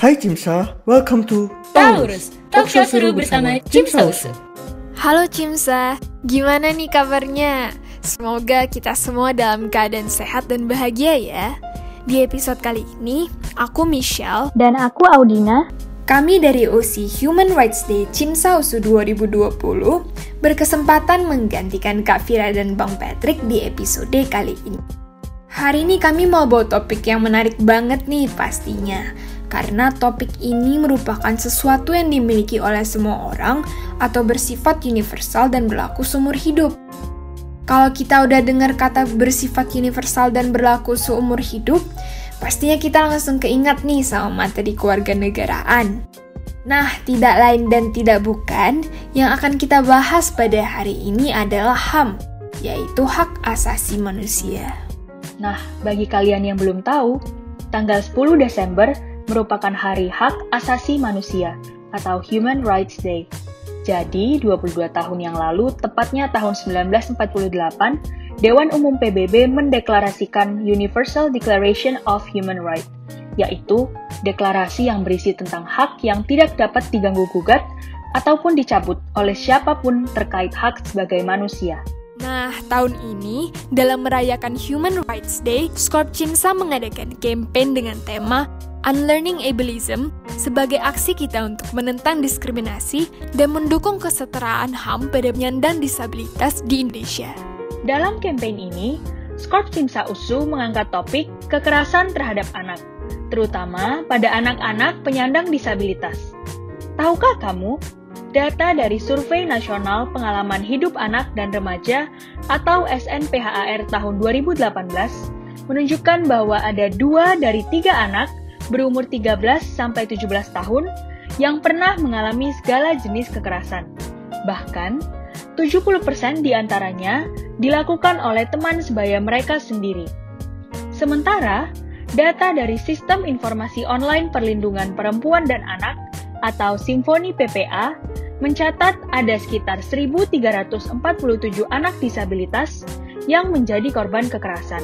Hai Cimsa, welcome to Taurus, talk show seru bersama Cimsa Usu. Halo Cimsa, gimana nih kabarnya? Semoga kita semua dalam keadaan sehat dan bahagia ya. Di episode kali ini, aku Michelle Dan aku Audina. Kami dari OC Human Rights Day Cimsa Usu 2020 berkesempatan menggantikan Kak Vira dan Bang Patrick di episode kali ini. Hari ini kami mau bawa topik yang menarik banget nih pastinya. Karena topik ini merupakan sesuatu yang dimiliki oleh semua orang atau bersifat universal dan berlaku seumur hidup. Kalau kita udah dengar kata bersifat universal dan berlaku seumur hidup, pastinya kita langsung keingat nih sama materi keluarga negaraan. Nah, tidak lain dan tidak bukan, yang akan kita bahas pada hari ini adalah HAM, yaitu hak asasi manusia. Nah, bagi kalian yang belum tahu, tanggal 10 Desember merupakan Hari Hak Asasi Manusia atau Human Rights Day. Jadi, 22 tahun yang lalu, tepatnya tahun 1948, Dewan Umum PBB mendeklarasikan Universal Declaration of Human Rights, yaitu deklarasi yang berisi tentang hak yang tidak dapat diganggu-gugat ataupun dicabut oleh siapa pun terkait hak sebagai manusia. Nah, tahun ini, dalam merayakan Human Rights Day, Scorp Cimsa mengadakan campaign dengan tema Unlearning Ableism sebagai aksi kita untuk menentang diskriminasi dan mendukung kesetaraan HAM pada penyandang disabilitas di Indonesia. Dalam kampanye ini, Scorp Simsa Usu mengangkat topik kekerasan terhadap anak, terutama pada anak-anak penyandang disabilitas. Tahukah kamu, data dari Survei Nasional Pengalaman Hidup Anak dan Remaja atau SNPHAR tahun 2018 menunjukkan bahwa ada dua dari tiga anak berumur 13 sampai 17 tahun yang pernah mengalami segala jenis kekerasan. Bahkan, 70% di antaranya dilakukan oleh teman sebaya mereka sendiri. Sementara, data dari Sistem Informasi Online Perlindungan Perempuan dan Anak atau Simfoni PPA mencatat ada sekitar 1.347 anak disabilitas yang menjadi korban kekerasan.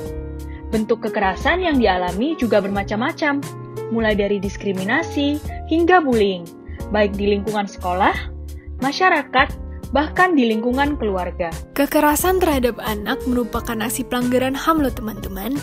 Bentuk kekerasan yang dialami juga bermacam-macam, mulai dari diskriminasi hingga bullying, baik di lingkungan sekolah, masyarakat, bahkan di lingkungan keluarga. Kekerasan terhadap anak merupakan aksi pelanggaran HAM loh teman-teman.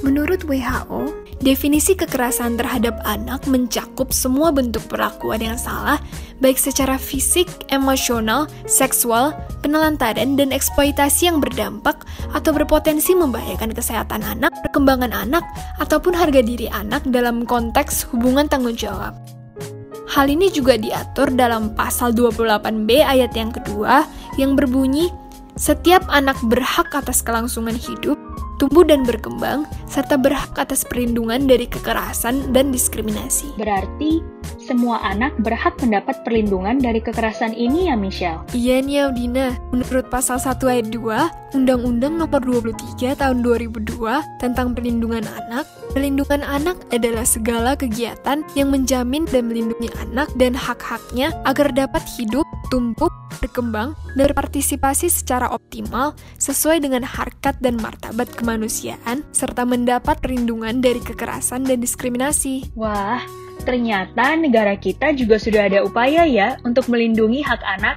Menurut WHO, definisi kekerasan terhadap anak mencakup semua bentuk perlakuan yang salah, baik secara fisik, emosional, seksual, penelantaran, dan eksploitasi yang berdampak atau berpotensi membahayakan kesehatan anak, perkembangan anak, ataupun harga diri anak dalam konteks hubungan tanggung jawab. Hal ini juga diatur dalam pasal 28B ayat yang kedua yang berbunyi, setiap anak berhak atas kelangsungan hidup, tumbuh dan berkembang, serta berhak atas perlindungan dari kekerasan dan diskriminasi. Berarti, semua anak berhak mendapat perlindungan dari kekerasan ini ya, Michelle? Iya nih, Audina. Menurut pasal 1 ayat 2, Undang-Undang Nomor 23 Tahun 2002 tentang Perlindungan Anak, perlindungan anak adalah segala kegiatan yang menjamin dan melindungi anak dan hak-haknya agar dapat hidup, tumbuh, berkembang, dan berpartisipasi secara optimal sesuai dengan harkat dan martabat kemanusiaan, serta mendapat perlindungan dari kekerasan dan diskriminasi. Wah, ternyata negara kita juga sudah ada upaya ya untuk melindungi hak anak.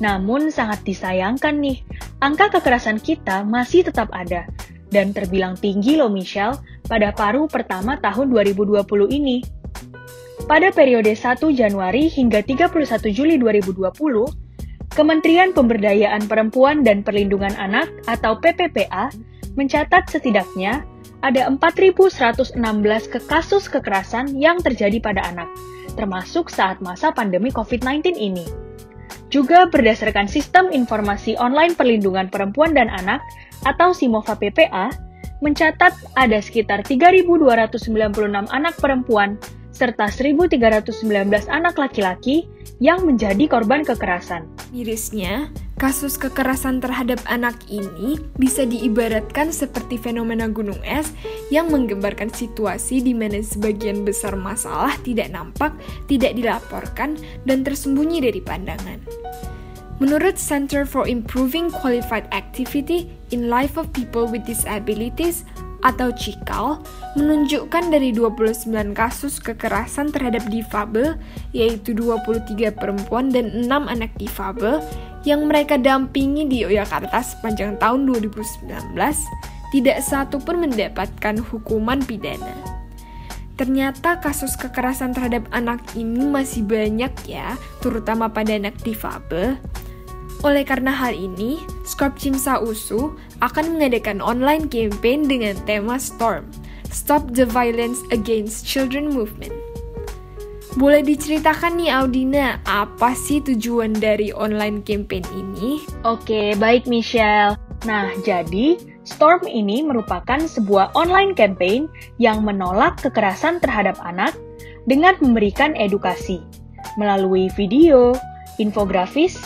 Namun sangat disayangkan nih, angka kekerasan kita masih tetap ada dan terbilang tinggi loh Michelle pada paruh pertama tahun 2020 ini. Pada periode 1 Januari hingga 31 Juli 2020, Kementerian Pemberdayaan Perempuan dan Perlindungan Anak atau PPPA mencatat setidaknya ada 4.116 ke kasus kekerasan yang terjadi pada anak, termasuk saat masa pandemi COVID-19 ini. Juga berdasarkan Sistem Informasi Online Perlindungan Perempuan dan Anak atau SIMOVA PPA, mencatat ada sekitar 3.296 anak perempuan serta 1.319 anak laki-laki yang menjadi korban kekerasan. Mirisnya, kasus kekerasan terhadap anak ini bisa diibaratkan seperti fenomena gunung es yang menggambarkan situasi di mana sebagian besar masalah tidak nampak, tidak dilaporkan, dan tersembunyi dari pandangan. Menurut Center for Improving Qualified Activity in Life of People with Disabilities atau CIKAL menunjukkan dari 29 kasus kekerasan terhadap difabel, yaitu 23 perempuan dan 6 anak difabel, yang mereka dampingi di Yogyakarta sepanjang tahun 2019, tidak satu pun mendapatkan hukuman pidana. Ternyata kasus kekerasan terhadap anak ini masih banyak ya, terutama pada anak difabel. Oleh karena hal ini, Skop Cimsa Usu akan mengadakan online campaign dengan tema Storm, Stop the Violence Against Children Movement. Boleh diceritakan nih Audina, apa sih tujuan dari online campaign ini? Oke, baik Michelle. Nah, jadi Storm ini merupakan sebuah online campaign yang menolak kekerasan terhadap anak dengan memberikan edukasi melalui video, infografis,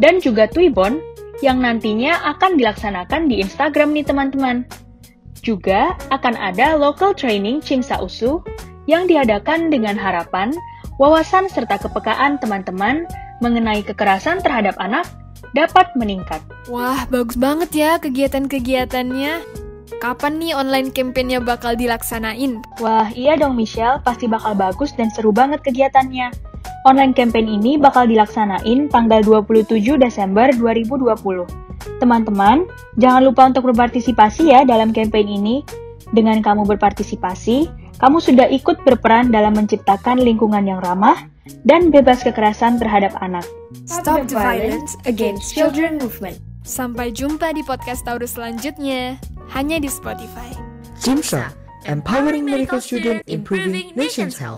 dan juga Twibbon yang nantinya akan dilaksanakan di Instagram nih teman-teman. Juga akan ada local training Cimsa Usu yang diadakan dengan harapan wawasan serta kepekaan teman-teman mengenai kekerasan terhadap anak dapat meningkat. Wah, bagus banget ya kegiatan-kegiatannya. Kapan nih online campaign-nya bakal dilaksanain? Wah, iya dong Michelle, pasti bakal bagus dan seru banget kegiatannya. Online campaign ini bakal dilaksanain tanggal 27 Desember 2020. Teman-teman, jangan lupa untuk berpartisipasi ya dalam campaign ini. Dengan kamu berpartisipasi, kamu sudah ikut berperan dalam menciptakan lingkungan yang ramah dan bebas kekerasan terhadap anak. Stop the violence against children movement. Sampai jumpa di podcast Taurus selanjutnya, hanya di Spotify. Jimsa, empowering medical student, improving nation's health.